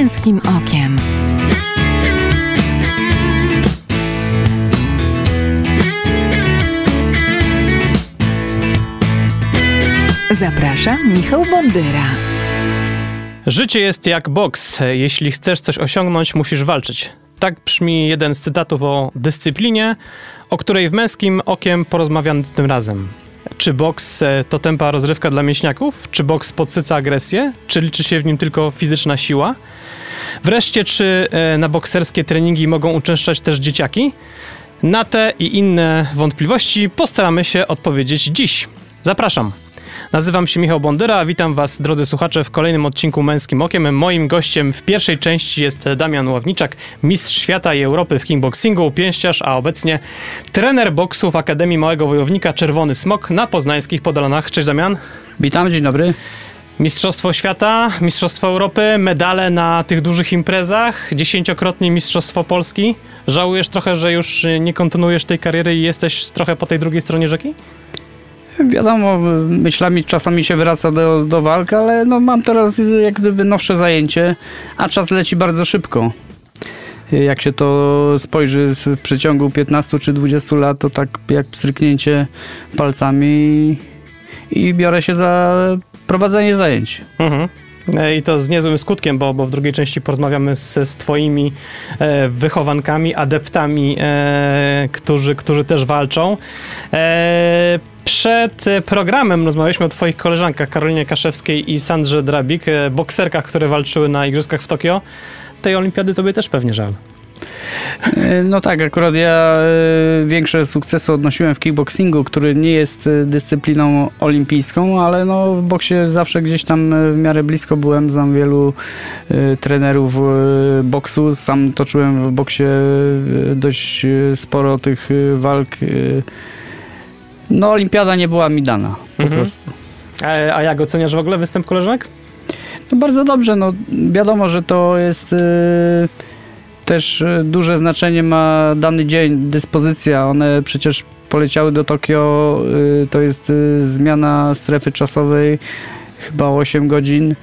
męskim okiem. Zapraszam Michał Bondyra. Życie jest jak boks. Jeśli chcesz coś osiągnąć, musisz walczyć. Tak brzmi jeden z cytatów o dyscyplinie, o której w męskim okiem porozmawiam tym razem. Czy boks e, to tempa rozrywka dla mięśniaków? Czy boks podsyca agresję? Czy liczy się w nim tylko fizyczna siła? Wreszcie, czy e, na bokserskie treningi mogą uczęszczać też dzieciaki? Na te i inne wątpliwości postaramy się odpowiedzieć dziś. Zapraszam. Nazywam się Michał Bondyra, a witam Was, drodzy słuchacze, w kolejnym odcinku Męskim Okiem. Moim gościem w pierwszej części jest Damian Ławniczak, mistrz świata i Europy w kickboxingu, pięściarz, a obecnie trener boksu w Akademii Małego Wojownika Czerwony Smok na poznańskich Podolanach. Cześć Damian. Witam, dzień dobry. Mistrzostwo Świata, Mistrzostwo Europy, medale na tych dużych imprezach, dziesięciokrotnie Mistrzostwo Polski. Żałujesz trochę, że już nie kontynuujesz tej kariery i jesteś trochę po tej drugiej stronie rzeki? Wiadomo, myślami czasami się wraca do, do walk, ale no mam teraz jak gdyby nowsze zajęcie, a czas leci bardzo szybko. Jak się to spojrzy w przeciągu 15 czy 20 lat, to tak jak pstryknięcie palcami i, i biorę się za prowadzenie zajęć. Mhm. E, I to z niezłym skutkiem, bo, bo w drugiej części porozmawiamy z, z Twoimi e, wychowankami, adeptami, e, którzy, którzy też walczą. E, przed programem rozmawialiśmy o Twoich koleżankach Karolinie Kaszewskiej i Sandrze Drabik, e, bokserkach, które walczyły na Igrzyskach w Tokio. Tej olimpiady Tobie też pewnie żal. No tak, akurat ja e, większe sukcesy odnosiłem w kickboxingu, który nie jest e, dyscypliną olimpijską, ale no w boksie zawsze gdzieś tam e, w miarę blisko byłem, znam wielu trenerów boksu, sam toczyłem w boksie dość sporo tych walk. No olimpiada nie była mi dana, po mhm. prostu. A, a jak oceniasz w ogóle występ koleżanek? No bardzo dobrze, no wiadomo, że to jest... Yy też e, duże znaczenie ma dany dzień, dyspozycja. One przecież poleciały do Tokio, e, to jest e, zmiana strefy czasowej, chyba 8 godzin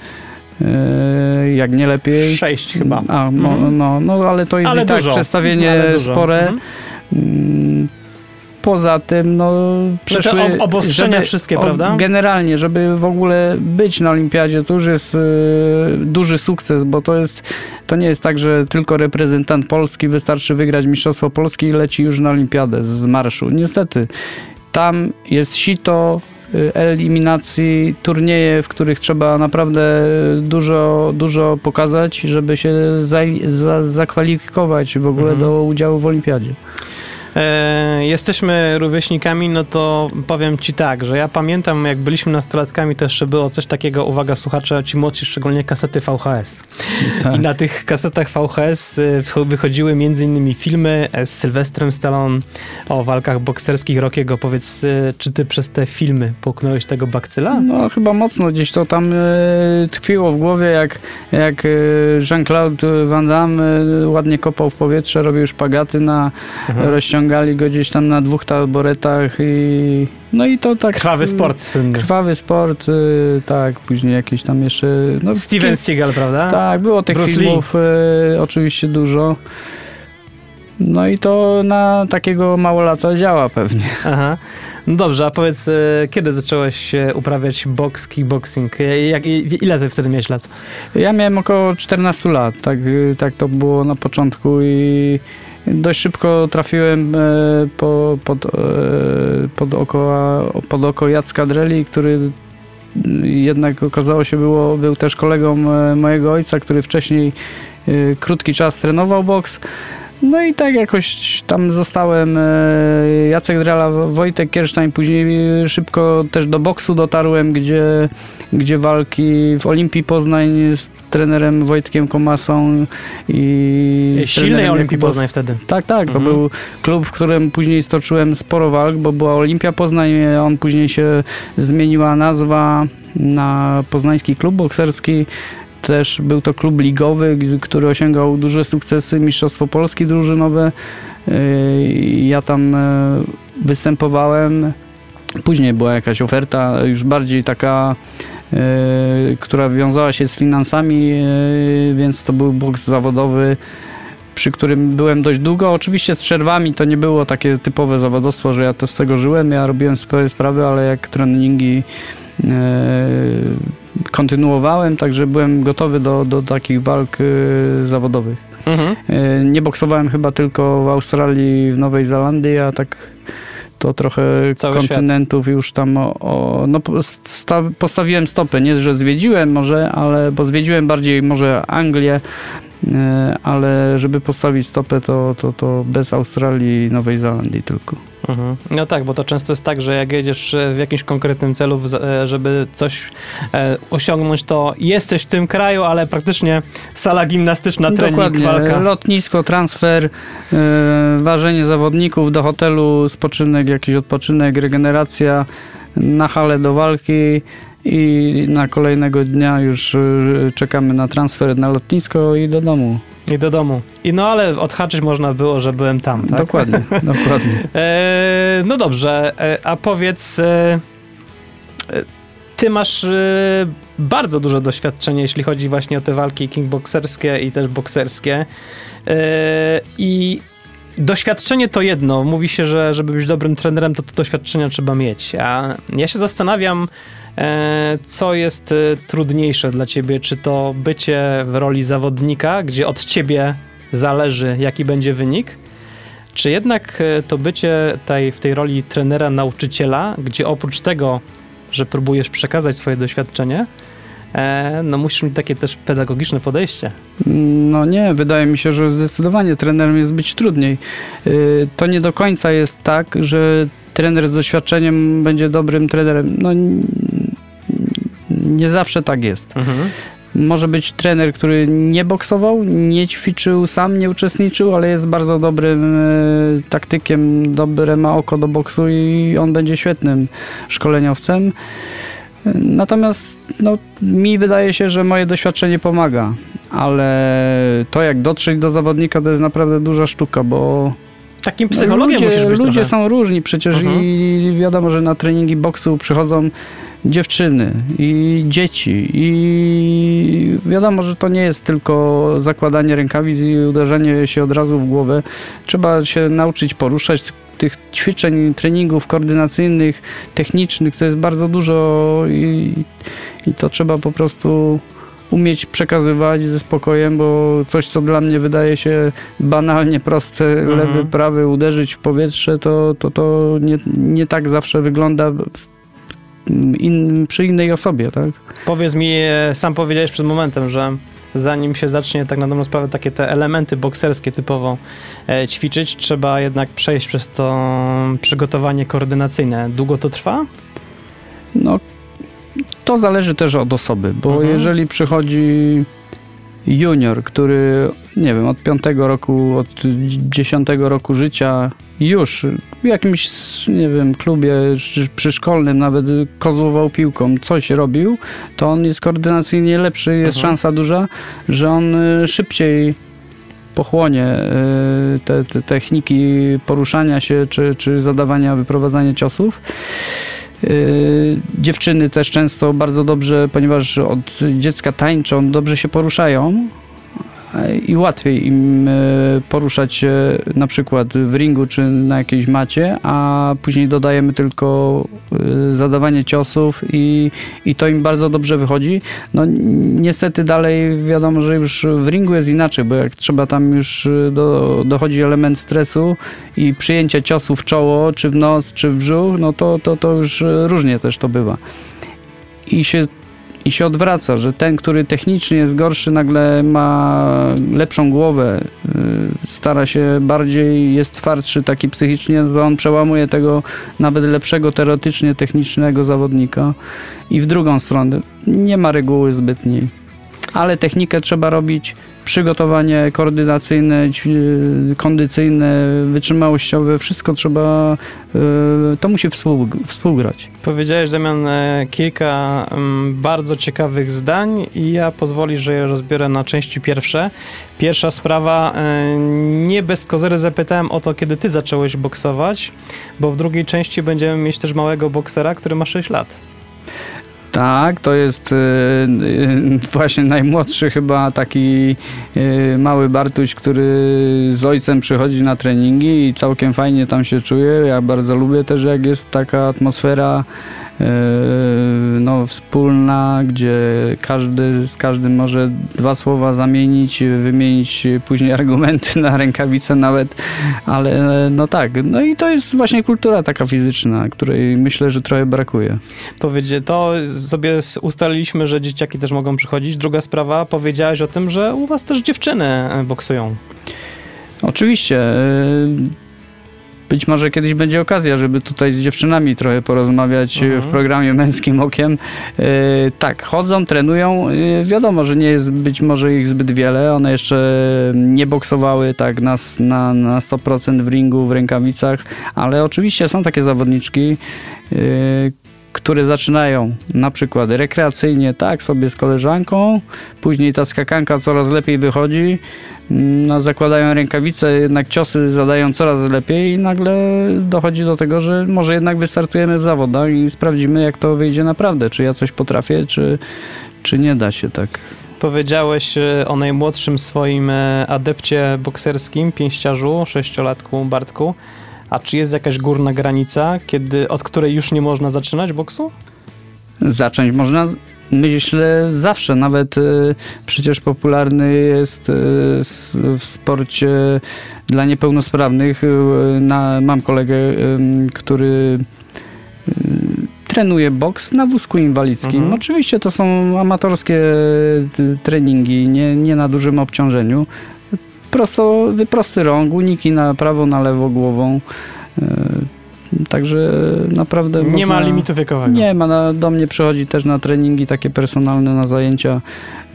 jak nie lepiej. 6 chyba. A, no, no, no, ale to jest ale i tak dużo. przestawienie spore. Mhm. Poza tym, no przeszły... Te obostrzenia żeby, wszystkie, prawda? Generalnie, żeby w ogóle być na olimpiadzie, to już jest y, duży sukces, bo to jest, to nie jest tak, że tylko reprezentant Polski wystarczy wygrać Mistrzostwo Polski i leci już na olimpiadę z marszu. Niestety, tam jest sito, y, eliminacji, turnieje, w których trzeba naprawdę dużo, dużo pokazać, żeby się za, za, zakwalifikować w ogóle mhm. do udziału w olimpiadzie e, jesteśmy rówieśnikami, no to powiem ci tak, że ja pamiętam, jak byliśmy nastolatkami, to jeszcze było coś takiego, uwaga słuchacze, ci młodsi, szczególnie kasety VHS. Tak. I na tych kasetach VHS y, wychodziły między innymi filmy z Sylwestrem Stallone o walkach bokserskich Rockiego. Powiedz, y, czy ty przez te filmy połknąłeś tego bakcyla? No chyba mocno gdzieś to tam y, tkwiło w głowie, jak, jak Jean-Claude Van Damme ładnie kopał w powietrze, robił szpagaty na mhm. rozciągnięcie ściągali go gdzieś tam na dwóch taboretach i no i to tak... Krwawy sport synny. Krwawy sport, y, tak, później jakieś tam jeszcze... No, Steven Seagal, prawda? Tak, było tych Bruce filmów y, oczywiście dużo. No i to na takiego małolata działa pewnie. Aha. No dobrze, a powiedz, y, kiedy zacząłeś uprawiać boks, kickboxing? Jak, ile ty wtedy miałeś lat? Ja miałem około 14 lat, tak, tak to było na początku i dość szybko trafiłem e, po, pod, e, pod, oko, pod oko Jacka Dreli, który jednak okazało się było, był też kolegą e, mojego ojca, który wcześniej krótki czas trenował boks. No i tak jakoś tam zostałem. Jacek Drela, Wojtek Kiersztań, później szybko też do boksu dotarłem, gdzie, gdzie walki w Olimpii Poznań z trenerem Wojtkiem Komasą i Silnej Olimpii Poznań wtedy. Tak, tak. To mhm. był klub, w którym później stoczyłem sporo walk, bo była Olimpia Poznań, on później się zmieniła nazwa na Poznański Klub Bokserski. Też był to klub ligowy, który osiągał duże sukcesy, Mistrzostwo Polski drużynowe. Ja tam e, występowałem. Później była jakaś oferta, już bardziej taka e, która wiązała się z finansami, e, więc to był boks zawodowy, przy którym byłem dość długo. Oczywiście z przerwami to nie było takie typowe zawodowstwo, że ja to z tego żyłem, ja robiłem swoje sprawy, ale jak treningi kontynuowałem, także byłem gotowy do, do takich walk e, zawodowych. Mhm. E, Nie boksowałem chyba tylko w Australii, w Nowej Zelandii, a tak to trochę Cały kontynentów już tam o, o, no posta, postawiłem stopę, nie, że zwiedziłem może, ale bo zwiedziłem bardziej może Anglię, ale żeby postawić stopę to, to, to bez Australii i Nowej Zelandii tylko. Mhm. No tak, bo to często jest tak, że jak jedziesz e, w jakimś konkretnym celu, e, żeby coś e, osiągnąć, to jesteś w tym kraju, ale praktycznie sala gimnastyczna, trening, Dokładnie, walka. lotnisko, transfer, e, ważenie zawodników do hotelu, spoczynek, jakiś odpoczynek, regeneracja, na halę do walki i na kolejnego dnia już e, czekamy na transfer na lotnisko i do domu. I do domu. I no ale odhaczyć można było, że byłem tam, tak? Dokładnie, dokładnie. E, no dobrze, e, a powiedz, e, e, ty masz e, bardzo duże doświadczenie, jeśli chodzi właśnie o te walki kickbokserskie i też bokserskie. E, I doświadczenie to jedno. Mówi się, że żeby być dobrym trenerem, to, to doświadczenia trzeba mieć. A ja się zastanawiam, co jest e, trudniejsze dla ciebie. Czy to bycie w roli zawodnika, gdzie od ciebie zależy, jaki będzie wynik, czy jednak e, to bycie tej, w tej roli trenera, nauczyciela, gdzie oprócz tego, że próbujesz przekazać swoje doświadczenie, e, no musisz mieć takie też pedagogiczne podejście. No nie, wydaje mi się, że zdecydowanie trenerem jest być trudniej. Y, To nie do końca jest tak, że trener z doświadczeniem będzie dobrym trenerem. No nie zawsze tak jest. Może być trener, który nie boksował, nie ćwiczył sam, nie uczestniczył, ale jest bardzo dobrym e, taktykiem, dobre ma oko do boksu i on będzie świetnym szkoleniowcem. Natomiast no, mi wydaje się, że moje doświadczenie pomaga, ale to jak dotrzeć do zawodnika to jest naprawdę duża sztuka, bo Takim psychologiem ludzie, musisz być ludzie trochę. są różni przecież Mhm. i wiadomo, że na treningi boksu przychodzą dziewczyny i dzieci i wiadomo, że to nie jest tylko zakładanie rękawic i uderzenie się od razu w głowę. Trzeba się nauczyć poruszać tych ćwiczeń, treningów koordynacyjnych, technicznych, to jest bardzo dużo i, i to trzeba po prostu umieć przekazywać ze spokojem, bo coś, co dla mnie wydaje się banalnie proste, Mhm. lewy, prawy, uderzyć w powietrze, to, to, to nie, nie tak zawsze wygląda w, in, przy innej osobie, tak? Powiedz mi, e, sam powiedziałeś przed momentem, że zanim się zacznie tak na dobrą sprawę takie te elementy bokserskie typowo e, ćwiczyć, trzeba jednak przejść przez to przygotowanie koordynacyjne. Długo to trwa? No, to zależy też od osoby, bo Mhm. jeżeli przychodzi junior, który, nie wiem, od piątego roku, od dziesiątego roku życia już w jakimś, nie wiem, klubie przyszkolnym nawet kozłował piłką, coś robił, to on jest koordynacyjnie lepszy, jest Mhm. szansa duża, że on y, szybciej pochłonie y, te, te techniki poruszania się czy, czy zadawania, wyprowadzania ciosów. Yy, Dziewczyny też często bardzo dobrze, ponieważ od dziecka tańczą, dobrze się poruszają i łatwiej im e, poruszać się na przykład w ringu czy na jakiejś macie, a później dodajemy tylko e, zadawanie ciosów i, i to im bardzo dobrze wychodzi. No niestety dalej wiadomo, że już w ringu jest inaczej, bo jak trzeba tam już e, do, dochodzi element stresu i przyjęcie ciosu w czoło, czy w nos, czy w brzuch, no to, to, to już różnie też to bywa. I się, I się odwraca, że ten, który technicznie jest gorszy, nagle ma lepszą głowę, y, stara się bardziej, jest twardszy taki psychicznie, to on przełamuje tego nawet lepszego teoretycznie technicznego zawodnika. I w drugą stronę nie ma reguły zbytniej. Ale technikę trzeba robić, przygotowanie koordynacyjne, ćwi- kondycyjne, wytrzymałościowe, wszystko trzeba, y, to musi współ, współgrać. Powiedziałeś, Damian, e, kilka mm, bardzo ciekawych zdań i ja pozwolisz, że je rozbiorę na części pierwsze. Pierwsza sprawa, e, nie bez kozery zapytałem o to, kiedy ty zacząłeś boksować, bo w drugiej części będziemy mieć też małego boksera, który ma 6 lat. Tak, to jest y, y, właśnie najmłodszy chyba taki y, mały Bartuś, który z ojcem przychodzi na treningi i całkiem fajnie tam się czuje. Ja bardzo lubię też jak jest taka atmosfera no, wspólna, gdzie każdy z każdym może dwa słowa zamienić, wymienić później argumenty na rękawice nawet, ale no tak, no i to jest właśnie kultura taka fizyczna, której myślę, że trochę brakuje. Powiedzie, to sobie ustaliliśmy, że dzieciaki też mogą przychodzić. Druga sprawa, powiedziałeś o tym, że u was też dziewczyny e, boksują. Oczywiście. Być może kiedyś będzie okazja, żeby tutaj z dziewczynami trochę porozmawiać mhm. w programie Męskim Okiem. E, tak, chodzą, trenują. E, wiadomo, że nie jest być może ich zbyt wiele. One jeszcze nie boksowały tak na, na, na 100% w ringu, w rękawicach, ale oczywiście są takie zawodniczki, które zaczynają na przykład rekreacyjnie, tak, sobie z koleżanką, później ta skakanka coraz lepiej wychodzi, no, zakładają rękawice, jednak ciosy zadają coraz lepiej i nagle dochodzi do tego, że może jednak wystartujemy w zawodach i sprawdzimy, jak to wyjdzie naprawdę, czy ja coś potrafię, czy, czy nie da się tak. Powiedziałeś e, o najmłodszym swoim e, adepcie bokserskim, pięściarzu, sześciolatku Bartku. A czy jest jakaś górna granica, kiedy, od której już nie można zaczynać boksu? Zacząć można, myślę, zawsze. Nawet y, przecież popularny jest y, w sporcie dla niepełnosprawnych. Y, na, mam kolegę, który trenuje boks na wózku inwalidzkim. Mhm. Oczywiście to są amatorskie treningi, nie, nie na dużym obciążeniu prosto, prosty rąk, uniki na prawo, na lewo głową. E, także naprawdę. Nie można, ma limitu wiekowego. Nie ma. Na, do mnie przychodzi też na treningi takie personalne, na zajęcia.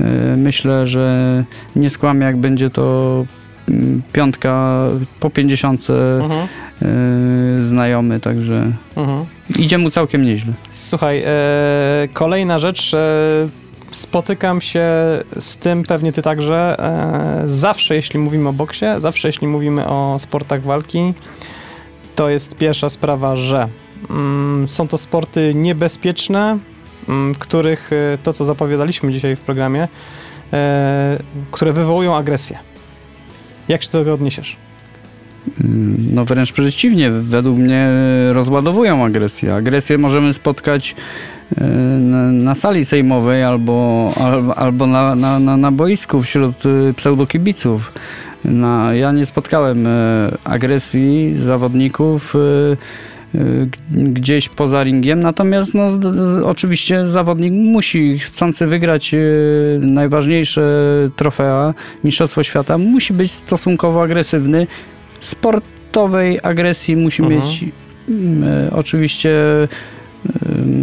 E, myślę, że nie skłamię, jak będzie to mm, piątka po pięćdziesiątce mhm. E, znajomy, także mhm. idzie mu całkiem nieźle. Słuchaj, e, kolejna rzecz. E, spotykam się z tym, pewnie ty także, e, zawsze jeśli mówimy o boksie, zawsze jeśli mówimy o sportach walki, to jest pierwsza sprawa, że mm, są to sporty niebezpieczne, mm, których e, to, co zapowiadaliśmy dzisiaj w programie, e, które wywołują agresję. Jak się do tego odniesiesz? No wręcz przeciwnie, według mnie rozładowują agresję. Agresję możemy spotkać e, na sali sejmowej albo, albo na, na, na, na boisku wśród e, pseudokibiców. No, ja nie spotkałem e, agresji zawodników gdzieś poza ringiem, natomiast no, oczywiście zawodnik musi, chcący wygrać najważniejsze trofea, Mistrzostwo Świata, musi być stosunkowo agresywny, sportowej agresji musi mhm. mieć e, oczywiście e,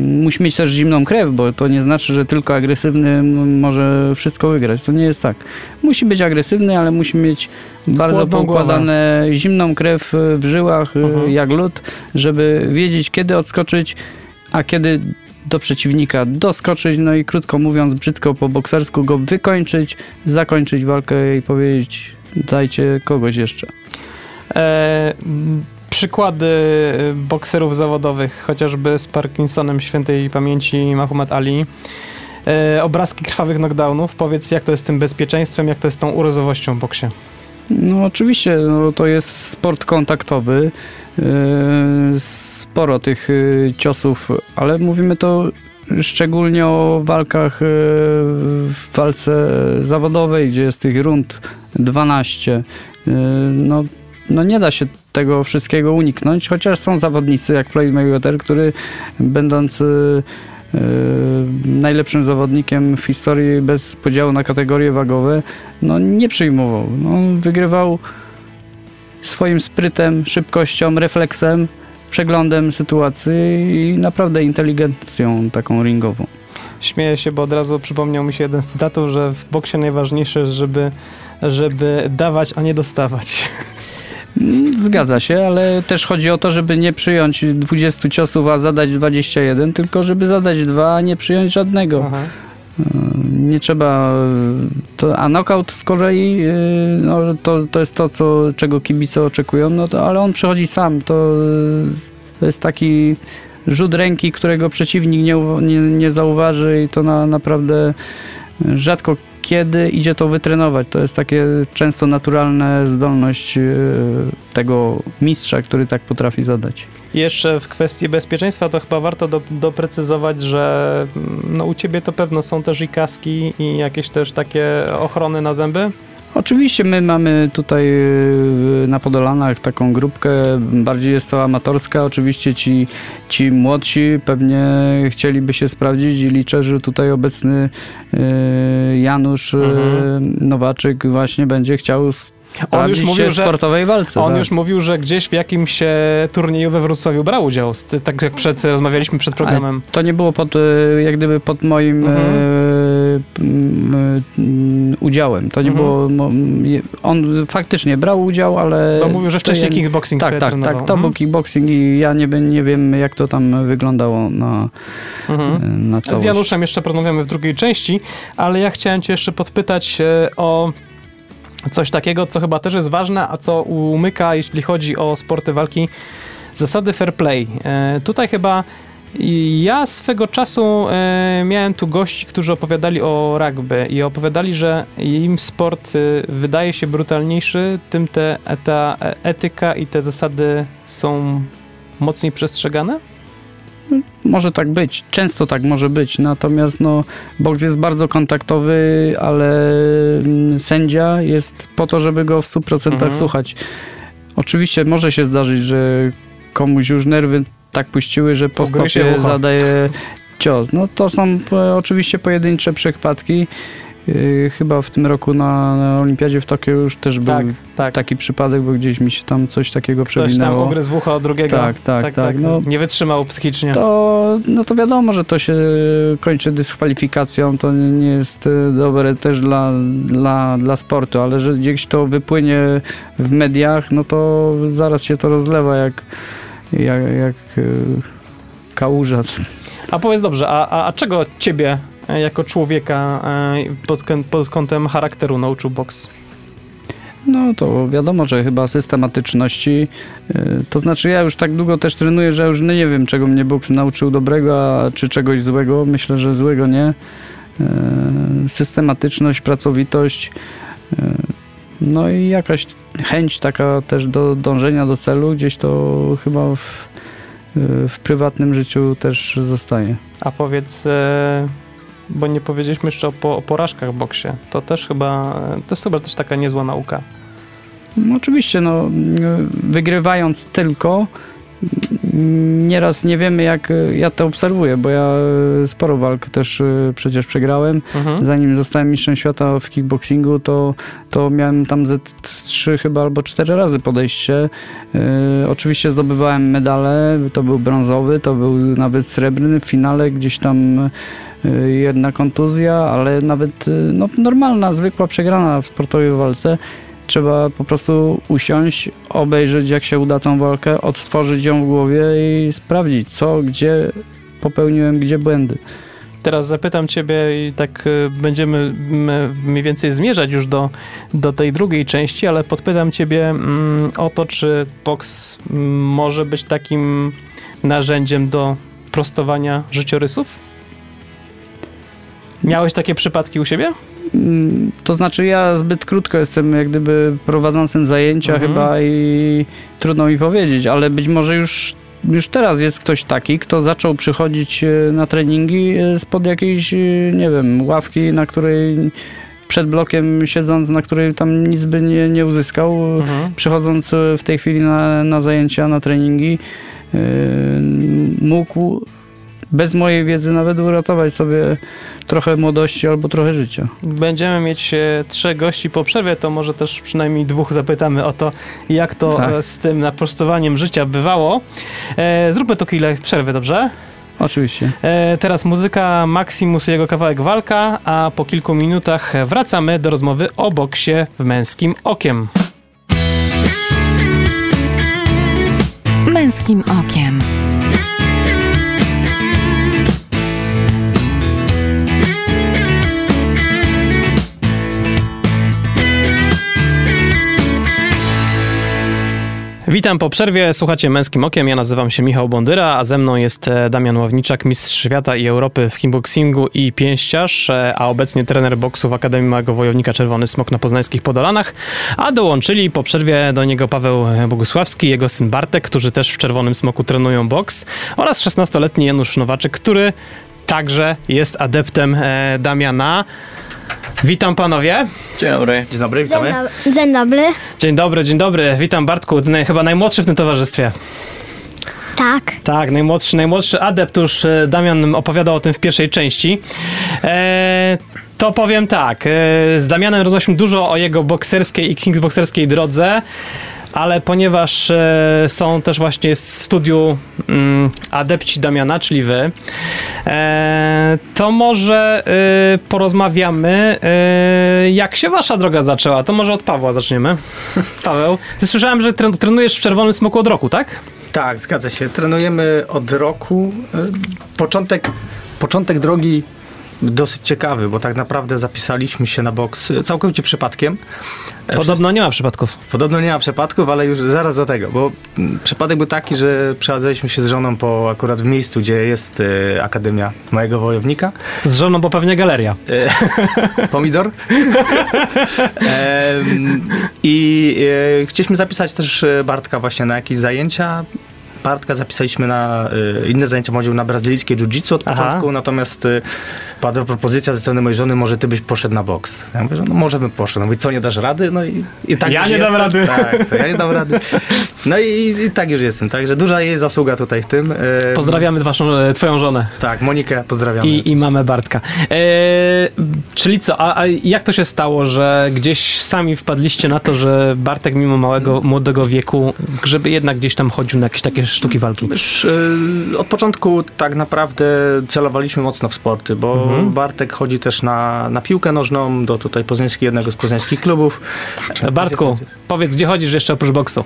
musi mieć też zimną krew, bo to nie znaczy, że tylko agresywny może wszystko wygrać. To nie jest tak. Musi być agresywny, ale musi mieć bardzo poukładane zimną krew w żyłach, e, mhm. jak lód, żeby wiedzieć, kiedy odskoczyć, a kiedy do przeciwnika doskoczyć, no i krótko mówiąc, brzydko po boksersku go wykończyć, zakończyć walkę i powiedzieć dajcie kogoś jeszcze. E, przykłady bokserów zawodowych, chociażby z Parkinsonem świętej pamięci Muhammad Ali. E, obrazki krwawych knockdownów. Powiedz, jak to jest z tym bezpieczeństwem, jak to jest z tą urozowością w boksie? No oczywiście, no, to jest sport kontaktowy. E, sporo tych e, ciosów, ale mówimy to szczególnie o walkach e, w walce zawodowej, gdzie jest tych rund 12. No no nie da się tego wszystkiego uniknąć, chociaż są zawodnicy jak Floyd Mayweather, który będąc yy, najlepszym zawodnikiem w historii bez podziału na kategorie wagowe, no nie przyjmował. No, wygrywał swoim sprytem, szybkością, refleksem, przeglądem sytuacji i naprawdę inteligencją taką ringową. Śmieję się, bo od razu przypomniał mi się jeden z cytatów, że w boksie najważniejsze, żeby, żeby dawać, a nie dostawać. Zgadza się, ale też chodzi o to, żeby nie przyjąć 20 ciosów, a zadać 21, tylko żeby zadać dwa, a nie przyjąć żadnego. Aha. Nie trzeba. To, a knockout z kolei no, to, to jest to, co, czego kibice oczekują, no to, ale on przychodzi sam. To, to jest taki rzut ręki, którego przeciwnik nie, nie, nie zauważy i to na, naprawdę rzadko kiedy idzie to wytrenować. To jest takie często naturalna zdolność e, tego mistrza, który tak potrafi zadać. Jeszcze w kwestii bezpieczeństwa to chyba warto do, doprecyzować, że mm, no, u ciebie to pewno są też i kaski i jakieś też takie ochrony na zęby. Oczywiście my mamy tutaj y, na Podolanach taką grupkę, bardziej jest to amatorska. Oczywiście ci, ci młodsi pewnie chcieliby się sprawdzić i liczę, że tutaj obecny y, Janusz y, Mhm. Nowaczyk właśnie będzie chciał sprawdzić mówił, się w że- sportowej walce. On tak. już mówił, że gdzieś w jakimś e, turnieju we Wrocławiu brał udział, tak jak przed, rozmawialiśmy przed programem. To nie było pod, y, jak gdyby pod moim Mhm. Y, mm, y, udziałem. To nie Mhm. było. On faktycznie brał udział, ale. Bo mówił, że wcześniej ja- kickboxing Tak, tak, tak. To był Mhm. kickboxing i ja nie, nie wiem, jak to tam wyglądało na, Mhm. na całość. Z Januszem jeszcze porozmawiamy w drugiej części, ale ja chciałem cię jeszcze podpytać e, o coś takiego, co chyba też jest ważne, a co umyka, jeśli chodzi o sporty walki, zasady fair play. E, Tutaj chyba ja swego czasu e, miałem tu gości, którzy opowiadali o rugby i opowiadali, że im sport e, wydaje się brutalniejszy, tym te, ta etyka i te zasady są mocniej przestrzegane? Może tak być, często tak może być, natomiast no, boks jest bardzo kontaktowy, ale mm, sędzia jest po to, żeby go w 100% Mhm. słuchać. Oczywiście może się zdarzyć, że komuś już nerwy tak puściły, że po stopie zadaje cios. No to są e, oczywiście pojedyncze przypadki. Yy, chyba w tym roku na, na Olimpiadzie w Tokio już też był Tak, tak. taki przypadek, bo gdzieś mi się tam coś takiego Ktoś tam przewinęło. ugryzł w ucho od drugiego. Tak, tak, tak, no. Nie wytrzymał psychicznie. To, no to wiadomo, że to się kończy dyskwalifikacją, to nie jest e, dobre też dla, dla, dla sportu, ale że gdzieś to wypłynie w mediach, no to zaraz się to rozlewa jak, jak, jak e, kałuża. A powiedz dobrze, a, a, a czego ciebie e, jako człowieka e, pod, pod kątem charakteru nauczył boks? No to wiadomo, że chyba systematyczności. e, To znaczy ja już tak długo też trenuję, że już nie wiem, czego mnie boks nauczył dobrego, a czy czegoś złego. Myślę, że złego nie. E, Systematyczność, pracowitość. No i jakaś chęć taka też do dążenia do celu. Gdzieś to chyba w, e, w prywatnym życiu też zostaje. A powiedz, e, bo nie powiedzieliśmy jeszcze o, o porażkach w boksie. To też chyba, to jest chyba też taka niezła nauka. No, oczywiście, no, mm, wygrywając tylko, nieraz nie wiemy, jak ja to obserwuję, bo ja y, sporo walk też y, przecież przegrałem. Mhm. Zanim zostałem mistrzem świata w kickboxingu, to, to miałem tam ze trzy chyba albo cztery razy podejście. Y, oczywiście zdobywałem medale, to był brązowy, to był nawet srebrny w finale, gdzieś tam jedna kontuzja, ale nawet no, normalna, zwykła przegrana w sportowej walce. Trzeba po prostu usiąść, obejrzeć jak się uda tą walkę, odtworzyć ją w głowie i sprawdzić co, gdzie popełniłem, gdzie błędy. Teraz zapytam ciebie i tak e, będziemy mniej więcej zmierzać już do, do tej drugiej części, ale podpytam ciebie mm, o to, czy boks mm, może być takim narzędziem do prostowania życiorysów? Miałeś takie przypadki u siebie? Mm, To znaczy ja zbyt krótko jestem jak gdyby prowadzącym zajęcia Mhm. chyba i trudno mi powiedzieć, ale być może już, już teraz jest ktoś taki, kto zaczął przychodzić e, na treningi e, spod jakiejś, e, nie wiem, ławki, na której przed blokiem siedząc, na której tam nic by nie, nie uzyskał. Mhm. Przychodząc w tej chwili na, na zajęcia, na treningi, mógł bez mojej wiedzy nawet uratować sobie trochę młodości albo trochę życia. Będziemy mieć e, trzech gości po przerwie, to może też przynajmniej dwóch zapytamy o to, jak to Tak. e, z tym naprostowaniem życia bywało. E, zróbmy to chwilę przerwy, dobrze? Oczywiście. Teraz muzyka Maximus i jego kawałek Walka, a po kilku minutach wracamy do rozmowy o boksie w męskim okiem. Męskim okiem. Witam po przerwie, słuchacie Męskim Okiem, ja nazywam się Michał Bondyra, a ze mną jest e, Damian Ławniczak, mistrz świata i Europy w kickboxingu i pięściarz, e, a obecnie trener boksu w Akademii Małego Wojownika Czerwony Smok na poznańskich Podolanach, a dołączyli po przerwie do niego Paweł Bogusławski, jego syn Bartek, którzy też w Czerwonym Smoku trenują boks oraz 16-letni Janusz Nowaczyk, który także jest adeptem e, Damiana. Witam panowie. Dzień dobry. Dzień dobry, Dzień, witamy. dzień dobry. Dzień dobry, dzień dobry. Witam Bartku, ty naj- chyba najmłodszy w tym towarzystwie. Tak. Tak, najmłodszy, najmłodszy adept, już e, Damian opowiadał o tym w pierwszej części. E, to powiem tak, e, z Damianem rozmawialiśmy dużo o jego bokserskiej i kickbokserskiej drodze, ale ponieważ e, są też właśnie w studiu mm, adepci Damiana, czyli wy, e, to może e, porozmawiamy, jak się wasza droga zaczęła. To może od Pawła zaczniemy. Paweł, ty słyszałem, że tren- trenujesz w Czerwonym Smoku od roku, tak? Tak, zgadza się. Trenujemy od roku. Początek, początek drogi dosyć ciekawy, bo tak naprawdę zapisaliśmy się na boks y, całkowicie przypadkiem. E, Podobno nie ma przypadków. Podobno nie ma przypadków, ale już zaraz do tego, bo mm, przypadek był taki, że przechadzaliśmy się z żoną po akurat w miejscu, gdzie jest y, Akademia mojego wojownika. Z żoną, bo pewnie galeria. E, Pomidor. I e, chcieliśmy zapisać też e, Bartka właśnie na jakieś zajęcia. Bartka zapisaliśmy na e, inne zajęcia, chodził na brazylijskie jiu-jitsu od Aha. początku, natomiast e, padła propozycja ze strony mojej żony, może ty byś poszedł na boks. Ja mówię, że no może bym poszedł. No Mówi, co, nie dasz rady? No i, i tak Ja nie dam jestem. rady. Tak, co, ja nie dam rady. No i, i tak już jestem, także duża jej zasługa tutaj w tym. E, Pozdrawiamy waszą, e, twoją żonę Tak, Monikę pozdrawiamy. i, i mamę Bartka. E, czyli co, a, a jak to się stało, że gdzieś sami wpadliście na to, że Bartek mimo małego, młodego wieku, żeby jednak gdzieś tam chodził na jakieś takie sztuki walki? Już, y, od początku tak naprawdę celowaliśmy mocno w sporty, bo Mhm. Bartek chodzi też na, na piłkę nożną do tutaj poznańskiego, jednego z poznańskich klubów. Bartku, powiedz, gdzie chodzisz jeszcze oprócz boksu?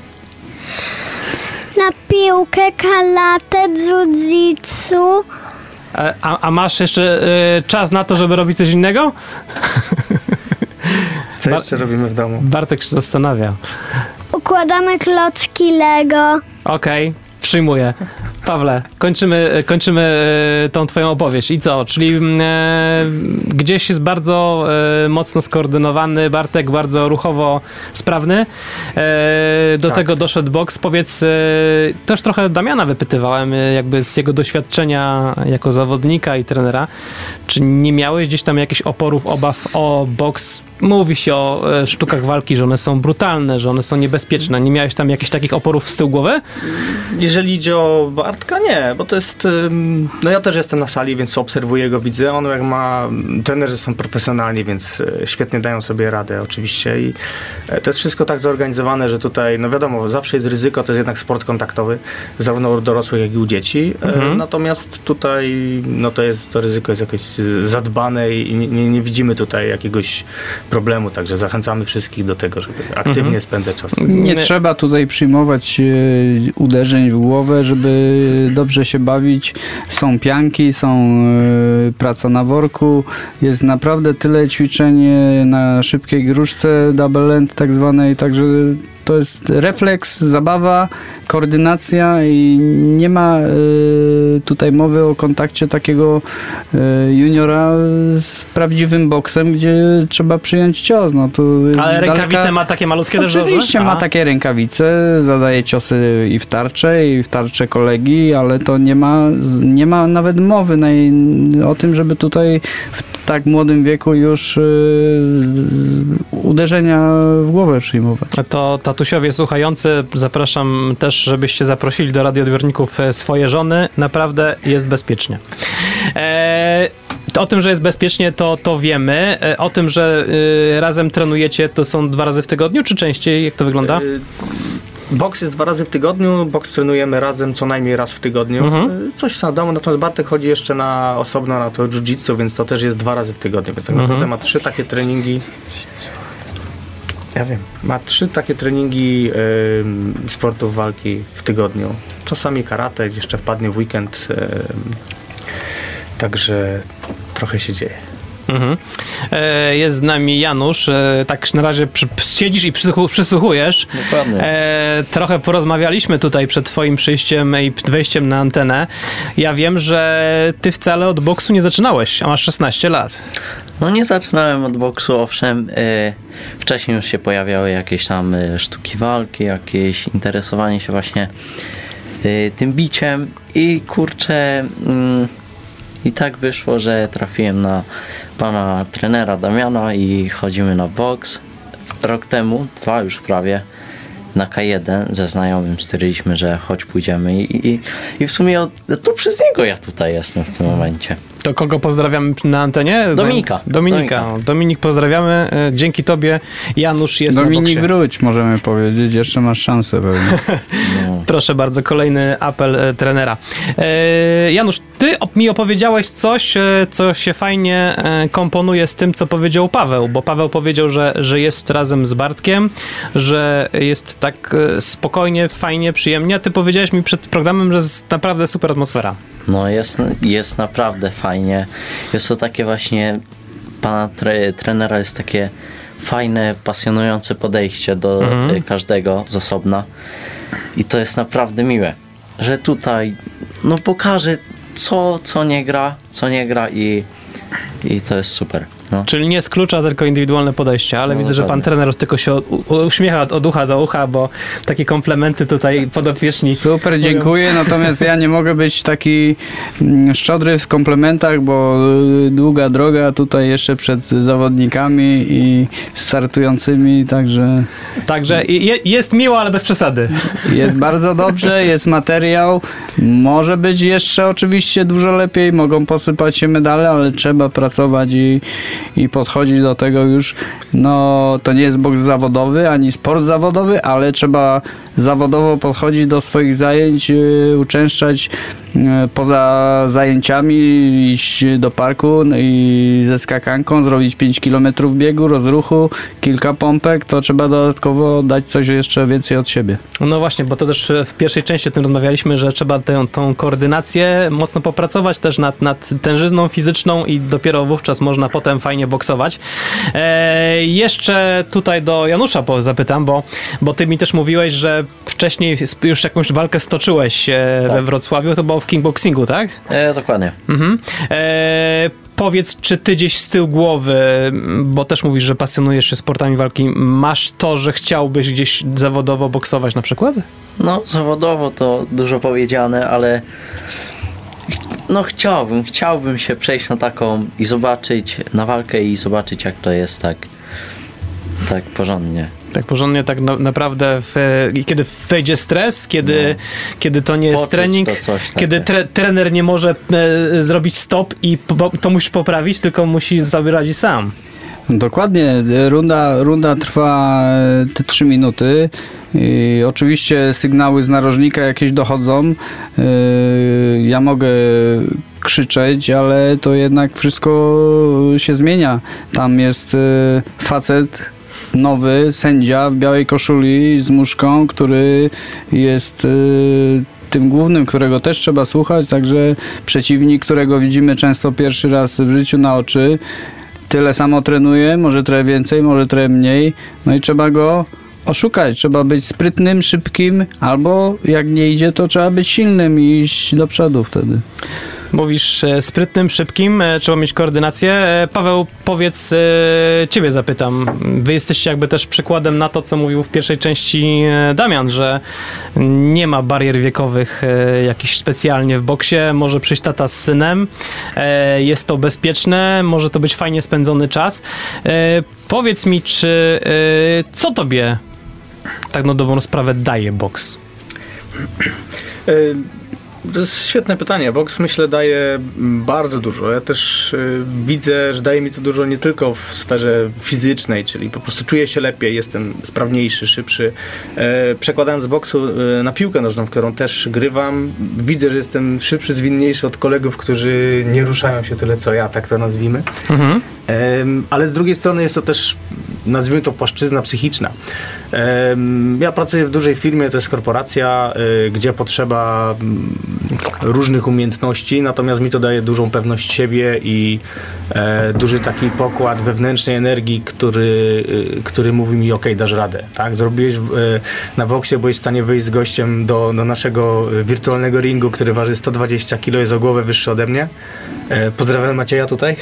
Na piłkę, kalatę, jiu-jitsu. E, A, a masz jeszcze e, czas na to, żeby robić coś innego? Co Bar- jeszcze robimy w domu? Bartek się zastanawia. Układamy klocki Lego. Okej, przyjmuję. Pawle, kończymy, kończymy e, tą twoją opowieść. I co? Czyli mm, e, gdzieś jest bardzo e, mocno skoordynowany, Bartek bardzo ruchowo sprawny. E, do Tak. tego doszedł boks. Powiedz, e, też trochę Damiana wypytywałem, e, jakby z jego doświadczenia jako zawodnika i trenera. Czy nie miałeś gdzieś tam jakichś oporów, obaw o boks? Mówi się o e, sztukach walki, że one są brutalne, że one są niebezpieczne. Nie miałeś tam jakichś takich oporów z tyłu głowy? Jeżeli idzie o Bartka, nie, bo to jest, no ja też jestem na sali, więc obserwuję go, widzę, on jak ma, trenerzy są profesjonalni, więc e, świetnie dają sobie radę oczywiście i e, to jest wszystko tak zorganizowane, że tutaj, no wiadomo, zawsze jest ryzyko, to jest jednak sport kontaktowy, zarówno u dorosłych, jak i u dzieci, Mhm. natomiast tutaj, no to jest, to ryzyko jest jakoś zadbane i nie, nie widzimy tutaj jakiegoś problemu, także zachęcamy wszystkich do tego, żeby aktywnie Mhm. spędzać czas. Nie Nie- trzeba tutaj przyjmować e, uderzeń w głowę, żeby dobrze się bawić. Są pianki, są e, praca na worku. Jest naprawdę tyle ćwiczeń na szybkiej gruszce, double end tak zwanej, także to jest refleks, zabawa, koordynacja i nie ma e, tutaj mowy o kontakcie takiego e, juniora z prawdziwym boksem, gdzie trzeba przyjąć cios. No, to Ale daleka- rękawice ma takie malutkie też Oczywiście ma takie rękawice, zadaje ciosy i w tarczę, i w tarczę kolegi, ale to nie ma, nie ma nawet mowy na, o tym, żeby tutaj w tak młodym wieku już y, uderzenia w głowę przyjmować. To tatusiowie słuchający, zapraszam też, żebyście zaprosili do radioodbiorników e, swoje żony. Naprawdę jest bezpiecznie. E, o tym, że jest bezpiecznie, to, to wiemy. E, o tym, że y, razem trenujecie, to są dwa razy w tygodniu, czy częściej? Jak to wygląda? Y, Boks jest dwa razy w tygodniu, boks trenujemy razem co najmniej raz w tygodniu. Mhm. Y, Coś na domu, natomiast Bartek chodzi jeszcze na osobno na to jiu-jitsu, więc to też jest dwa razy w tygodniu, więc tak Mhm. naprawdę ma trzy takie treningi. Ja wiem. Ma trzy takie treningi ym, sportów walki w tygodniu. Czasami karate, jeszcze wpadnie w weekend. ym, także trochę się dzieje. Mhm. E, Jest z nami Janusz. E, Tak na razie przy, siedzisz i przysłuchu- przysłuchujesz. Dokładnie. E, trochę porozmawialiśmy tutaj przed twoim przyjściem i wejściem na antenę. Ja wiem, że ty wcale od boksu nie zaczynałeś, a masz 16 lat. No nie zaczynałem od boksu, owszem. e, wcześniej już się pojawiały jakieś tam e, sztuki walki, jakieś interesowanie się właśnie e, tym biciem i kurczę mm, i tak wyszło, że trafiłem na pana trenera Damiana i chodzimy na boks. Rok temu, dwa już prawie, na K1 ze znajomym stwierdziliśmy, że chodź pójdziemy i, i, i w sumie to przez niego ja tutaj jestem w tym momencie. To kogo pozdrawiamy na antenie? Dominika. Dominika. Dominika. Dominik, pozdrawiamy. E, Dzięki tobie Janusz jest Dominik na boksie. wróć, możemy powiedzieć. Jeszcze masz szansę pewnie. No. Proszę bardzo, kolejny apel e, trenera. E, Janusz, ty op- mi opowiedziałeś coś, e, co się fajnie komponuje z tym, co powiedział Paweł, bo Paweł powiedział, że, że jest razem z Bartkiem, że jest tak spokojnie, fajnie, przyjemnie, a ty powiedziałeś mi przed programem, że jest naprawdę super atmosfera. No jest, jest naprawdę fajnie. Jest to takie właśnie, pana tre, trenera jest takie fajne, pasjonujące podejście do Mhm. y, każdego z osobna. I to jest naprawdę miłe, że tutaj no pokaże co, co nie gra, co nie gra i, i to jest super. No. Czyli nie z klucza, tylko indywidualne podejście, ale No, widzę, że pan dokładnie. trener tylko się uśmiecha od, ucha do ucha, bo takie komplementy tutaj podopieczni. Super, dziękuję. Natomiast ja nie mogę być taki mm, szczodry w komplementach, bo y, długa droga tutaj jeszcze przed zawodnikami i startującymi, także Także je, jest miło, ale bez przesady. jest bardzo dobrze, jest materiał. Może być jeszcze oczywiście dużo lepiej, mogą posypać się medale, ale trzeba pracować i, i podchodzić do tego już. No, to nie jest boks zawodowy, ani sport zawodowy, ale trzeba zawodowo podchodzić do swoich zajęć, yy, uczęszczać yy, poza zajęciami, iść do parku no i ze skakanką, zrobić 5 km biegu, rozruchu, kilka pompek, to trzeba dodatkowo dać coś jeszcze więcej od siebie. No właśnie, bo to też w pierwszej części o tym rozmawialiśmy, że trzeba tę tą koordynację mocno popracować też nad, nad tężyzną fizyczną i dopiero wówczas można potem fajnie boksować. E, jeszcze tutaj do Janusza zapytam, bo, bo ty mi też mówiłeś, że wcześniej już jakąś walkę stoczyłeś e, we Wrocławiu, to było w kickboxingu, tak? E, dokładnie. Mhm. E, powiedz, czy ty gdzieś z tyłu głowy, bo też mówisz, że pasjonujesz się sportami walki, masz to, że chciałbyś gdzieś zawodowo boksować na przykład? No, zawodowo to dużo powiedziane, ale no chciałbym, chciałbym się przejść na taką i zobaczyć, na walkę i zobaczyć jak to jest tak, tak porządnie. Tak porządnie, tak na, naprawdę, w, kiedy wejdzie stres, kiedy, kiedy to nie jest Poczuć trening, to coś kiedy takie. tre, trener nie może e, zrobić stop i po, to musisz poprawić, tylko musi sobie radzić sam. Dokładnie, runda, runda trwa e, te 3 minuty. I oczywiście sygnały z narożnika jakieś dochodzą. E, Ja mogę krzyczeć, ale to jednak wszystko się zmienia. Tam jest e, facet nowy, sędzia w białej koszuli z muszką, który jest e, tym głównym, którego też trzeba słuchać, także przeciwnik, którego widzimy często pierwszy raz w życiu na oczy, tyle samo trenuje, może trochę więcej, może trochę mniej, no i trzeba go oszukać, trzeba być sprytnym, szybkim, albo jak nie idzie, to trzeba być silnym i iść do przodu wtedy. Mówisz e, sprytnym, szybkim, e, trzeba mieć koordynację. E, Paweł, powiedz, ciebie zapytam. Wy jesteście jakby też przykładem na to, co mówił w pierwszej części Damian, że nie ma barier wiekowych jakichś specjalnie w boksie. Może przyjść tata z synem, jest to bezpieczne, może to być fajnie spędzony czas. Powiedz mi, czy co tobie tak na dobrą sprawę daje boks? To jest świetne pytanie. Boks myślę daje bardzo dużo. Ja też y, widzę, że daje mi to dużo nie tylko w sferze fizycznej, czyli po prostu czuję się lepiej, jestem sprawniejszy, szybszy. E, przekładając z boksu y, na piłkę nożną, w którą też grywam, widzę, że jestem szybszy, zwinniejszy od kolegów, którzy nie ruszają się tyle co ja, tak to nazwijmy. Mhm. Em, ale z drugiej strony jest to też, nazwijmy to, płaszczyzna psychiczna. Ja pracuję w dużej firmie, to jest korporacja, y, gdzie potrzeba mm, różnych umiejętności, natomiast mi to daje dużą pewność siebie i e, duży taki pokład wewnętrznej energii, który, y, który mówi mi, ok, dasz radę. Tak? Zrobiłeś e, na boksie, byłeś w stanie wyjść z gościem do, do naszego wirtualnego ringu, który waży 120 kg, jest o głowę wyższy ode mnie. E, pozdrawiam Macieja tutaj.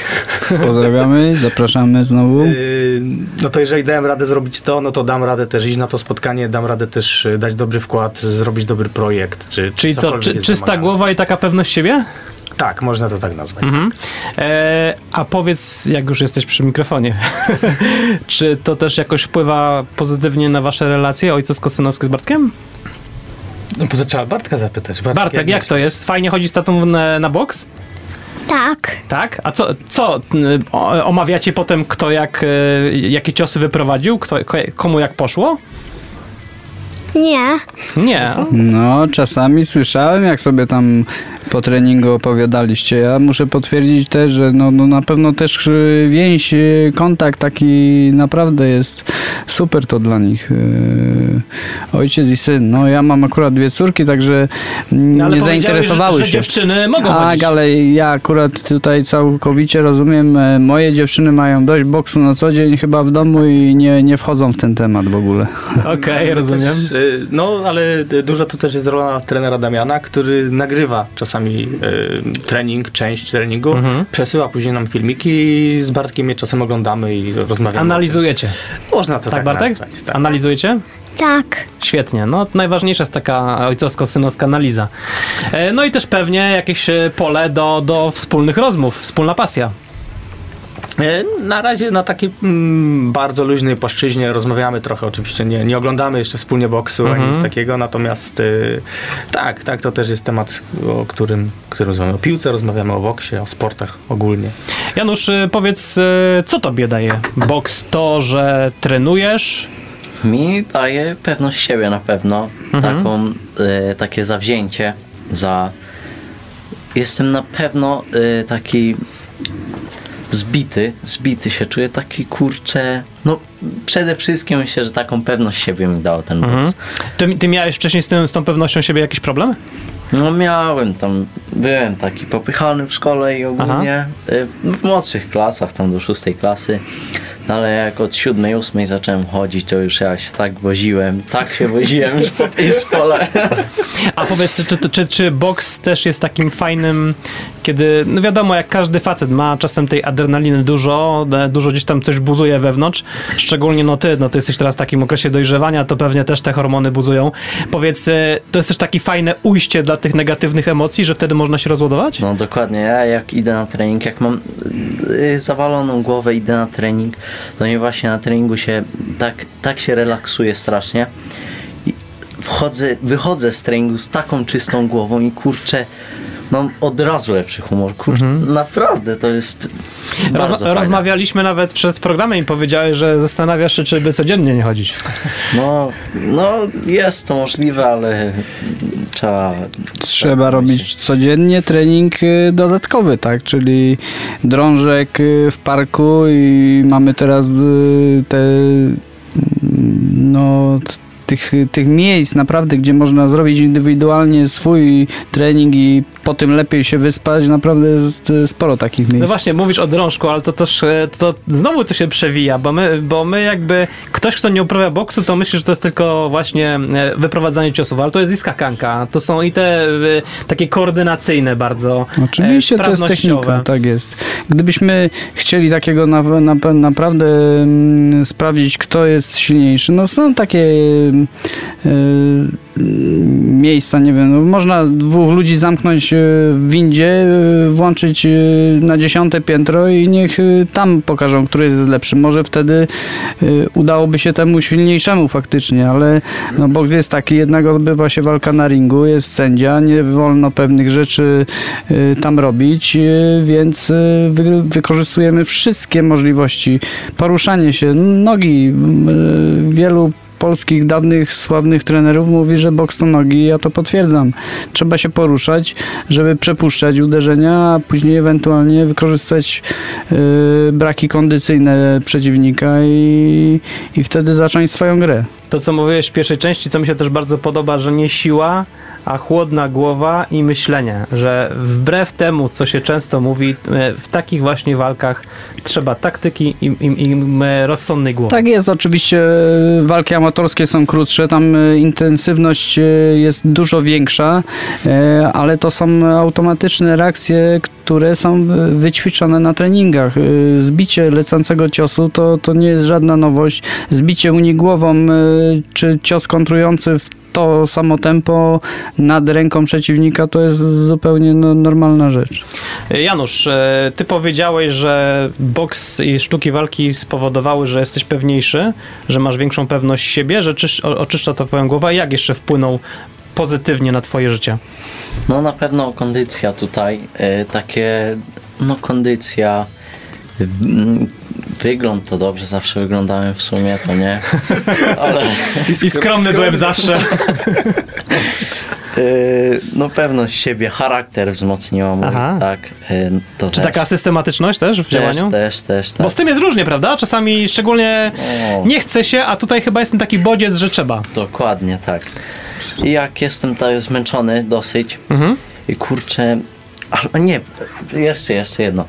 Pozdrawiamy, zapraszamy znowu. Yy, No to jeżeli dałem radę zrobić to, no to dam radę też iść na to spotkanie, dam radę też y, dać dobry wkład, zrobić dobry projekt. Czy, Czyli co, czy, czysta wymagane. głowa i taka pewność siebie? Tak, można to tak nazwać. Mhm. E, a powiedz, jak już jesteś przy mikrofonie, czy to też jakoś wpływa pozytywnie na wasze relacje ojcowsko-synowskie z Bartkiem? No bo to trzeba Bartka zapytać. Bartek, jak to jest? Fajnie chodzi z tatą na, na boks? Tak. Tak? A co, co y, omawiacie potem, kto jak, y, jakie ciosy wyprowadził? Kto, ko- komu jak poszło? Nie. Nie. No, czasami słyszałem, jak sobie tam po treningu opowiadaliście. Ja muszę potwierdzić też, że no, no na pewno też y, więź, y, kontakt taki naprawdę jest super to dla nich. Y, Ojciec i syn. No ja mam akurat dwie córki, także No, ale nie powiedziałeś, zainteresowały że, że się. dziewczyny mogą Tak, chodzić. ale ja akurat tutaj całkowicie rozumiem, e, moje dziewczyny mają dość boksu na co dzień chyba w domu i nie, nie wchodzą w ten temat w ogóle. Okej, rozumiem. Też, y, no, ale duża tu też jest rola trenera Damiana, który nagrywa czasami y, trening, część treningu, Mhm. przesyła później nam filmiki i z Bartkiem je czasem oglądamy i rozmawiamy. Analizujecie. Można to Tak, tak, Bartek? nazwać. Tak. Analizujecie? Tak. Świetnie. No, najważniejsza jest taka ojcowsko-synowska analiza. E, No i też pewnie jakieś e, pole do, do wspólnych rozmów, wspólna pasja. E, Na razie na takiej mm, bardzo luźnej płaszczyźnie rozmawiamy trochę, oczywiście nie, nie oglądamy jeszcze wspólnie boksu Mhm. ani nic takiego, natomiast y, tak, tak, to też jest temat, o którym, którym rozmawiamy o piłce, rozmawiamy o boksie, o sportach ogólnie. Janusz, e, powiedz, e, co tobie daje boks? To, że trenujesz? Mi daje pewność siebie na pewno. Mhm. Taką, e, takie zawzięcie za... Jestem na pewno e, taki zbity, zbity się czuję, taki kurczę... No przede wszystkim myślę, że taką pewność siebie mi dał ten boks. Mhm. Ty, ty miałeś wcześniej z, tym, z tą pewnością siebie jakiś problem? No miałem tam, byłem taki popychany w szkole i ogólnie y, w młodszych klasach, tam do szóstej klasy, ale jak od siódmej, ósmej zacząłem chodzić, to już ja się tak woziłem, tak się woziłem już po tej szkole. A powiedz, czy, czy, czy boks też jest takim fajnym, kiedy, no wiadomo, jak każdy facet ma czasem tej adrenaliny dużo, dużo gdzieś tam coś buzuje wewnątrz, szczególnie no ty, no ty jesteś teraz w takim okresie dojrzewania, to pewnie też te hormony buzują. Powiedz, e, to jest też takie fajne ujście dla tych negatywnych emocji, że wtedy można się rozładować? No dokładnie, ja jak idę na trening, jak mam y, zawaloną głowę, idę na trening, to nie właśnie na treningu się tak, tak się relaksuję strasznie. I wchodzę, wychodzę z treningu z taką czystą głową i kurczę, mam od razu lepszy humor. Kurczę, naprawdę to jest Rozma- fajne. rozmawialiśmy nawet przed programem i powiedziałeś, że zastanawiasz się, czy by codziennie nie chodzić. No, no jest to możliwe, ale trzeba... Trzeba tak robić codziennie trening y, dodatkowy, tak? Czyli drążek y, w parku i mamy teraz y, te no tych, tych miejsc naprawdę, gdzie można zrobić indywidualnie swój trening i po tym lepiej się wyspać, naprawdę jest y, sporo takich miejsc. No właśnie, mówisz o drążku, ale to też e, to znowu to się przewija, bo my, bo my jakby ktoś, kto nie uprawia boksu, to myśli, że to jest tylko właśnie e, wyprowadzanie ciosów, ale to jest i skakanka. To są i te e, takie koordynacyjne bardzo. Oczywiście to jest technika, tak jest. Gdybyśmy chcieli takiego na, na, naprawdę mm, sprawdzić, kto jest silniejszy, no są takie y, miejsca, nie wiem, no można dwóch ludzi zamknąć y, w windzie, y, włączyć y, na dziesiąte piętro i niech y, tam pokażą, który jest lepszy. Może wtedy y, udałoby się temu silniejszemu faktycznie, ale no, boks jest taki, jednak odbywa się walka na ringu, jest sędzia, nie wolno pewnych rzeczy y, tam robić, y, więc y, wy, wykorzystujemy wszystkie możliwości. Poruszanie się, nogi, y, wielu polskich dawnych, sławnych trenerów mówi, że boks to nogi, ja to potwierdzam. Trzeba się poruszać, żeby przepuszczać uderzenia, a później ewentualnie wykorzystać y, braki kondycyjne przeciwnika i, i wtedy zacząć swoją grę. to, co mówiłeś w pierwszej części, co mi się też bardzo podoba, że nie siła, a chłodna głowa i myślenie, że wbrew temu, co się często mówi, e, w takich właśnie walkach trzeba taktyki i, i, i e, rozsądnej głowy. Tak jest, oczywiście e, walki amatorskie są krótsze, tam intensywność jest dużo większa, ale to są automatyczne reakcje, które są wyćwiczone na treningach. Zbicie lecącego ciosu to, to nie jest żadna nowość. Zbicie uni głową, czy cios kontrujący w to samo tempo nad ręką przeciwnika to jest zupełnie no, normalna rzecz. Janusz, e, ty powiedziałeś, że boks i sztuki walki spowodowały, że jesteś pewniejszy, że masz większą pewność siebie, że czysz, oczyszcza to twoją głowę. Jak jeszcze wpłynął pozytywnie na twoje życie? No na pewno kondycja tutaj, y, takie, no kondycja, mm, wygląd to dobrze, zawsze wyglądałem w sumie, to nie, ale I skromny byłem zawsze. y, no pewność siebie, charakter wzmocniła mój, Aha. tak, y, to Czy też, taka systematyczność też w też, działaniu? też, też, tak. Bo z tym jest różnie, prawda? Czasami szczególnie O. nie chce się, a tutaj chyba jest ten taki bodziec, że trzeba. Dokładnie tak. I jak jestem tak zmęczony dosyć Mhm. i kurczę, a nie, jeszcze, jeszcze jedno.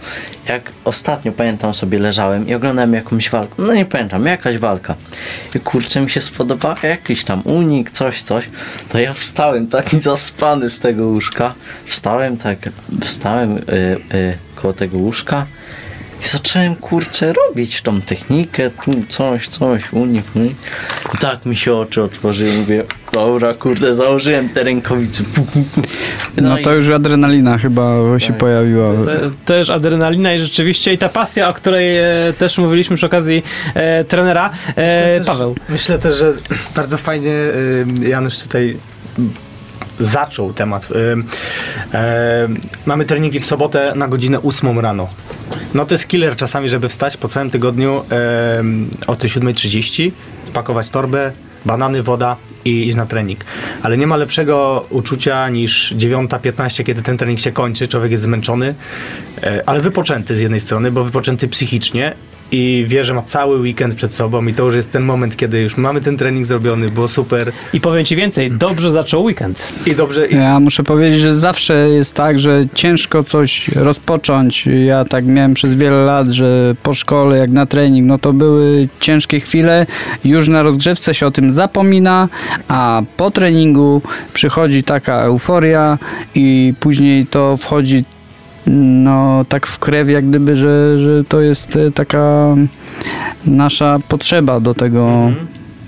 Jak ostatnio pamiętam sobie leżałem i oglądałem jakąś walkę, no nie pamiętam, jakaś walka. I kurczę mi się spodobał jakiś tam unik, coś, coś. To ja wstałem taki zaspany z tego łóżka. Wstałem tak, wstałem y, y, koło tego łóżka. I zacząłem kurczę robić tą technikę, tu coś, coś, unik, unik. I tak mi się oczy otworzyły, mówię, dobra, kurde, założyłem te rękawice. Pu. No to i- już adrenalina chyba się Tak. pojawiła. Te- Też adrenalina i rzeczywiście i ta pasja, o której e, też mówiliśmy przy okazji e, trenera. E, też, Paweł. Myślę też, że bardzo fajnie y, Janusz tutaj zaczął temat. Y, e, mamy treningi w sobotę na godzinę 8 rano. No to jest killer czasami, żeby wstać po całym tygodniu e, o tej 7.30, spakować torbę, banany, woda i iść na trening. Ale nie ma lepszego uczucia niż 9.15, kiedy ten trening się kończy, człowiek jest zmęczony, e, ale wypoczęty z jednej strony, bo wypoczęty psychicznie i wie, że ma cały weekend przed sobą i to już jest ten moment, kiedy już mamy ten trening zrobiony, było super I powiem ci więcej, dobrze zaczął weekend. i dobrze i Ja muszę powiedzieć, że zawsze jest tak, że ciężko coś rozpocząć. Ja tak miałem przez wiele lat, że po szkole, jak na trening, no to były ciężkie chwile. Już na rozgrzewce się o tym zapomina, a po treningu przychodzi taka euforia i później to wchodzi no tak w krew, jak gdyby, że, że to jest e, taka nasza potrzeba do tego,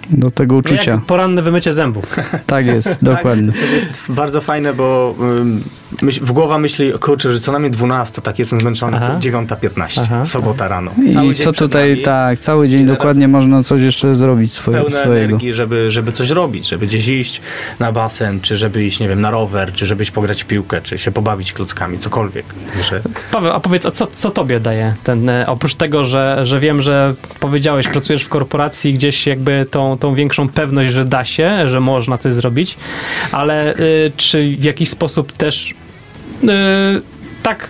do tego uczucia. Jak poranne wymycie zębów. Tak jest, dokładnie. To jest bardzo fajne, bo myśl, w głowa myśli, kurczę, że co najmniej 12, tak jestem zmęczony, Aha. to 9.15, Aha. sobota rano. I co tutaj, nami, tak, cały dzień dokładnie można coś jeszcze zrobić swoje, Pełne swojego. energii, żeby, żeby coś robić, żeby gdzieś iść na basen, czy żeby iść, nie wiem, na rower, czy żeby iść pograć w piłkę, czy się pobawić klockami, cokolwiek. Że Paweł, a powiedz, a co, co tobie daje ten, e, oprócz tego, że, że wiem, że powiedziałeś, pracujesz w korporacji, gdzieś jakby tą, tą większą pewność, że da się, że można coś zrobić, ale y, czy w jakiś sposób też tak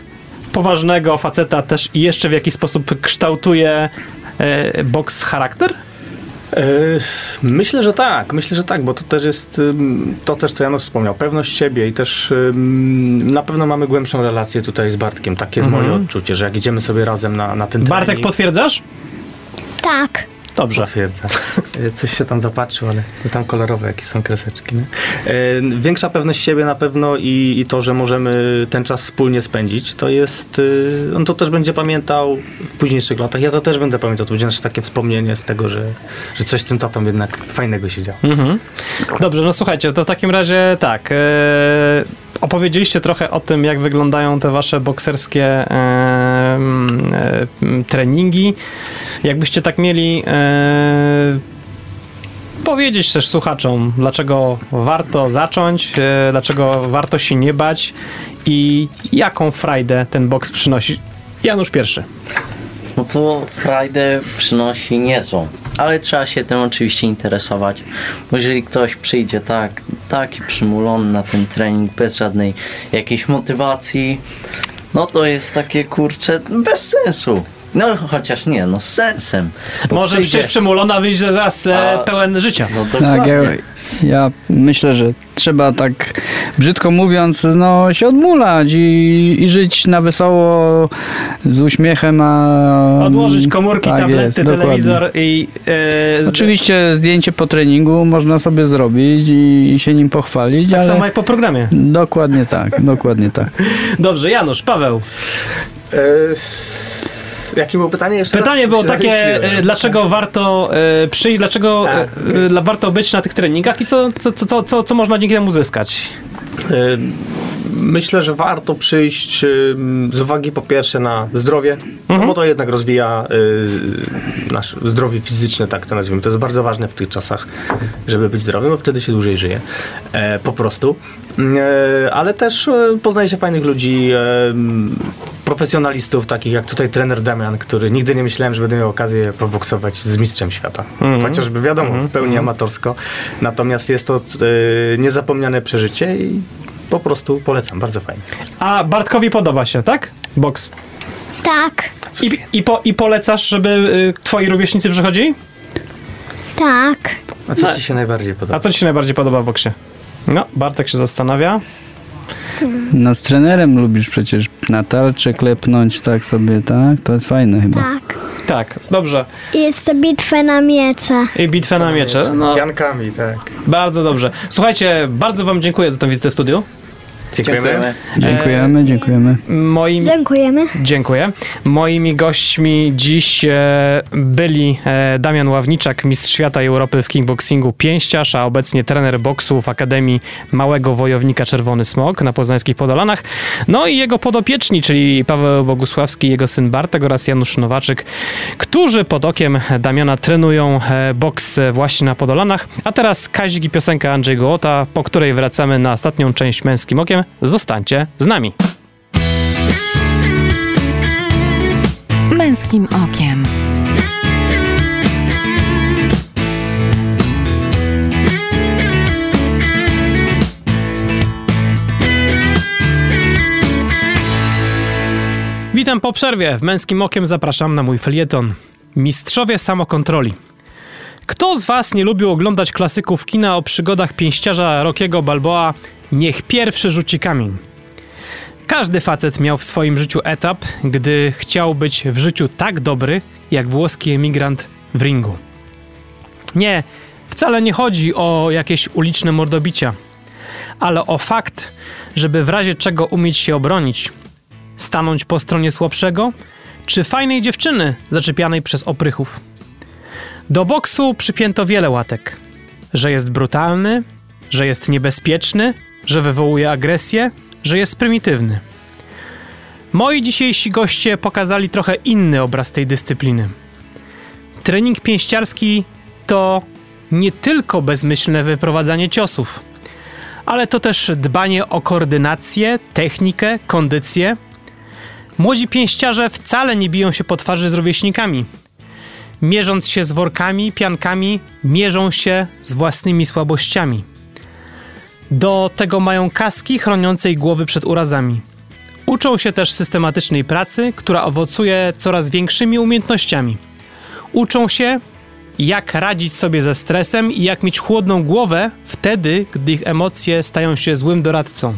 poważnego faceta też i jeszcze w jakiś sposób kształtuje y, boks charakter? Yy, Myślę, że tak, myślę, że tak, bo to też jest to też, co Janusz wspomniał, pewność siebie i też na pewno mamy głębszą relację tutaj z Bartkiem. Takie jest Mhm. moje odczucie, że jak idziemy sobie razem na, na ten Bartek, trening... potwierdzasz? Tak. Dobrze. Y, Coś się tam zapatrzył, ale tam kolorowe jakieś są kreseczki. Nie? Y, Większa pewność siebie na pewno i, i to, że możemy ten czas wspólnie spędzić, to jest, y, on to też będzie pamiętał w późniejszych latach. Ja to też będę pamiętał. To będzie nasze takie wspomnienie z tego, że, że coś z tym tatą jednak fajnego się działo. Mhm. Dobrze, no słuchajcie, to w takim razie tak. E, opowiedzieliście trochę o tym, jak wyglądają te wasze bokserskie e, e, treningi. Jakbyście tak mieli e, powiedzieć też słuchaczom, dlaczego warto zacząć, e, dlaczego warto się nie bać i jaką frajdę ten boks przynosi. Janusz pierwszy. No to Friday przynosi niezłą, ale trzeba się tym oczywiście interesować, bo jeżeli ktoś przyjdzie tak, taki przymulony na ten trening bez żadnej jakiejś motywacji, no to jest takie kurcze bez sensu. No chociaż nie, no z sensem. Może przyjdzie- przyjść przemulona, wyjść zaraz e, A- pełen życia. No Tak, ja, dokładnie. ja myślę, że trzeba tak brzydko mówiąc, no się odmulać i, i żyć na wesoło z uśmiechem, a... Odłożyć komórki, Tak tablety, jest, dokładnie. telewizor i... E, z- Oczywiście zdjęcie po treningu można sobie zrobić i, i się nim pochwalić, Tak ale... samo jak po programie. Dokładnie tak, dokładnie tak. Dobrze, Janusz, Paweł. Jakie było pytanie jeszcze? Pytanie raz? było takie, e, dlaczego warto e, przyjść, dlaczego dla- warto być na tych treningach i co, co, co, co, co, można dzięki temu uzyskać? Myślę, że warto przyjść z uwagi po pierwsze na zdrowie, no bo to jednak rozwija nasze zdrowie fizyczne, tak to nazwijmy. To jest bardzo ważne w tych czasach, żeby być zdrowym, bo wtedy się dłużej żyje. Po prostu. Ale też poznaje się fajnych ludzi, profesjonalistów, takich jak tutaj trener Damian, który nigdy nie myślałem, że będę miał okazję poboksować z mistrzem świata. Chociażby wiadomo, w pełni amatorsko. Natomiast jest to e, niezapomniane przeżycie i po prostu polecam, bardzo fajnie. A Bartkowi podoba się, tak? Boks. Tak, I, i, po, I polecasz, żeby y, twoi rówieśnicy przychodzili? tak. A co ci się najbardziej podoba? A co ci się najbardziej podoba w boksie? No, Bartek się zastanawia. No z trenerem lubisz przecież na tarczę klepnąć, tak sobie, tak? To jest fajne chyba. Tak. Tak, dobrze. Jest to bitwa na miecze. I bitwę na miecze. No, Jankami, tak. bardzo dobrze. Słuchajcie, bardzo wam dziękuję za tę wizytę w studiu. Dziękujemy. Dziękujemy, dziękujemy. Moim Dziękujemy. Dziękuję. Moimi gośćmi dziś e, byli e, Damian Ławniczak, mistrz świata i Europy w kickboxingu pięściarz, a obecnie trener boksu w Akademii Małego Wojownika Czerwony Smok na poznańskich Podolanach. No i jego podopieczni, czyli Paweł Bogusławski, jego syn Bartek oraz Janusz Nowaczyk, którzy pod okiem Damiana trenują e, boks właśnie na Podolanach. A teraz Kazik i piosenka Andrzej Gołota, po której wracamy na ostatnią część Męskim Okiem. Zostańcie z nami. Męskim okiem. Witam po przerwie. W Męskim Okiem zapraszam na mój felieton. Mistrzowie samokontroli. Kto z Was nie lubił oglądać klasyków kina o przygodach pięściarza Rockiego Balboa? Niech pierwszy rzuci kamień. Każdy facet miał w swoim życiu etap, gdy chciał być w życiu tak dobry, jak włoski emigrant w ringu. Nie, wcale nie chodzi o jakieś uliczne mordobicia, ale o fakt, żeby w razie czego umieć się obronić, stanąć po stronie słabszego, czy fajnej dziewczyny zaczepianej przez oprychów. Do boksu przypięto wiele łatek. Że jest brutalny, że jest niebezpieczny, że wywołuje agresję, że jest prymitywny. Moi dzisiejsi goście pokazali trochę inny obraz tej dyscypliny. Trening pięściarski to nie tylko bezmyślne wyprowadzanie ciosów, ale to też dbanie o koordynację, technikę, kondycję. Młodzi pięściarze wcale nie biją się po twarzy z rówieśnikami. Mierząc się z workami, piankami, mierzą się z własnymi słabościami. Do tego mają kaski chroniące ich głowy przed urazami. Uczą się też systematycznej pracy, która owocuje coraz większymi umiejętnościami. Uczą się, jak radzić sobie ze stresem i jak mieć chłodną głowę wtedy, gdy ich emocje stają się złym doradcą.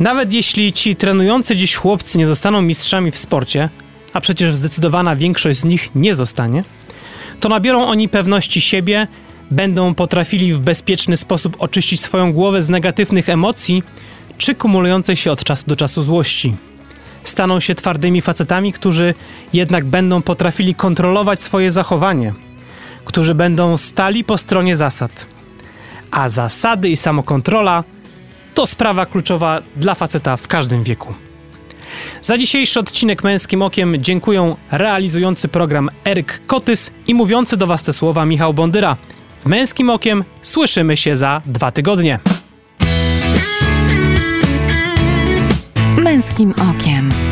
Nawet jeśli ci trenujący dziś chłopcy nie zostaną mistrzami w sporcie, a przecież zdecydowana większość z nich nie zostanie, to nabiorą oni pewności siebie, będą potrafili w bezpieczny sposób oczyścić swoją głowę z negatywnych emocji czy kumulującej się od czasu do czasu złości. Staną się twardymi facetami, którzy jednak będą potrafili kontrolować swoje zachowanie, którzy będą stali po stronie zasad. A zasady i samokontrola to sprawa kluczowa dla faceta w każdym wieku. Za dzisiejszy odcinek Męskim Okiem dziękuję realizujący program Eryk Kotys i mówiący do Was te słowa Michał Bondyra. Męskim Okiem słyszymy się za dwa tygodnie. Męskim okiem.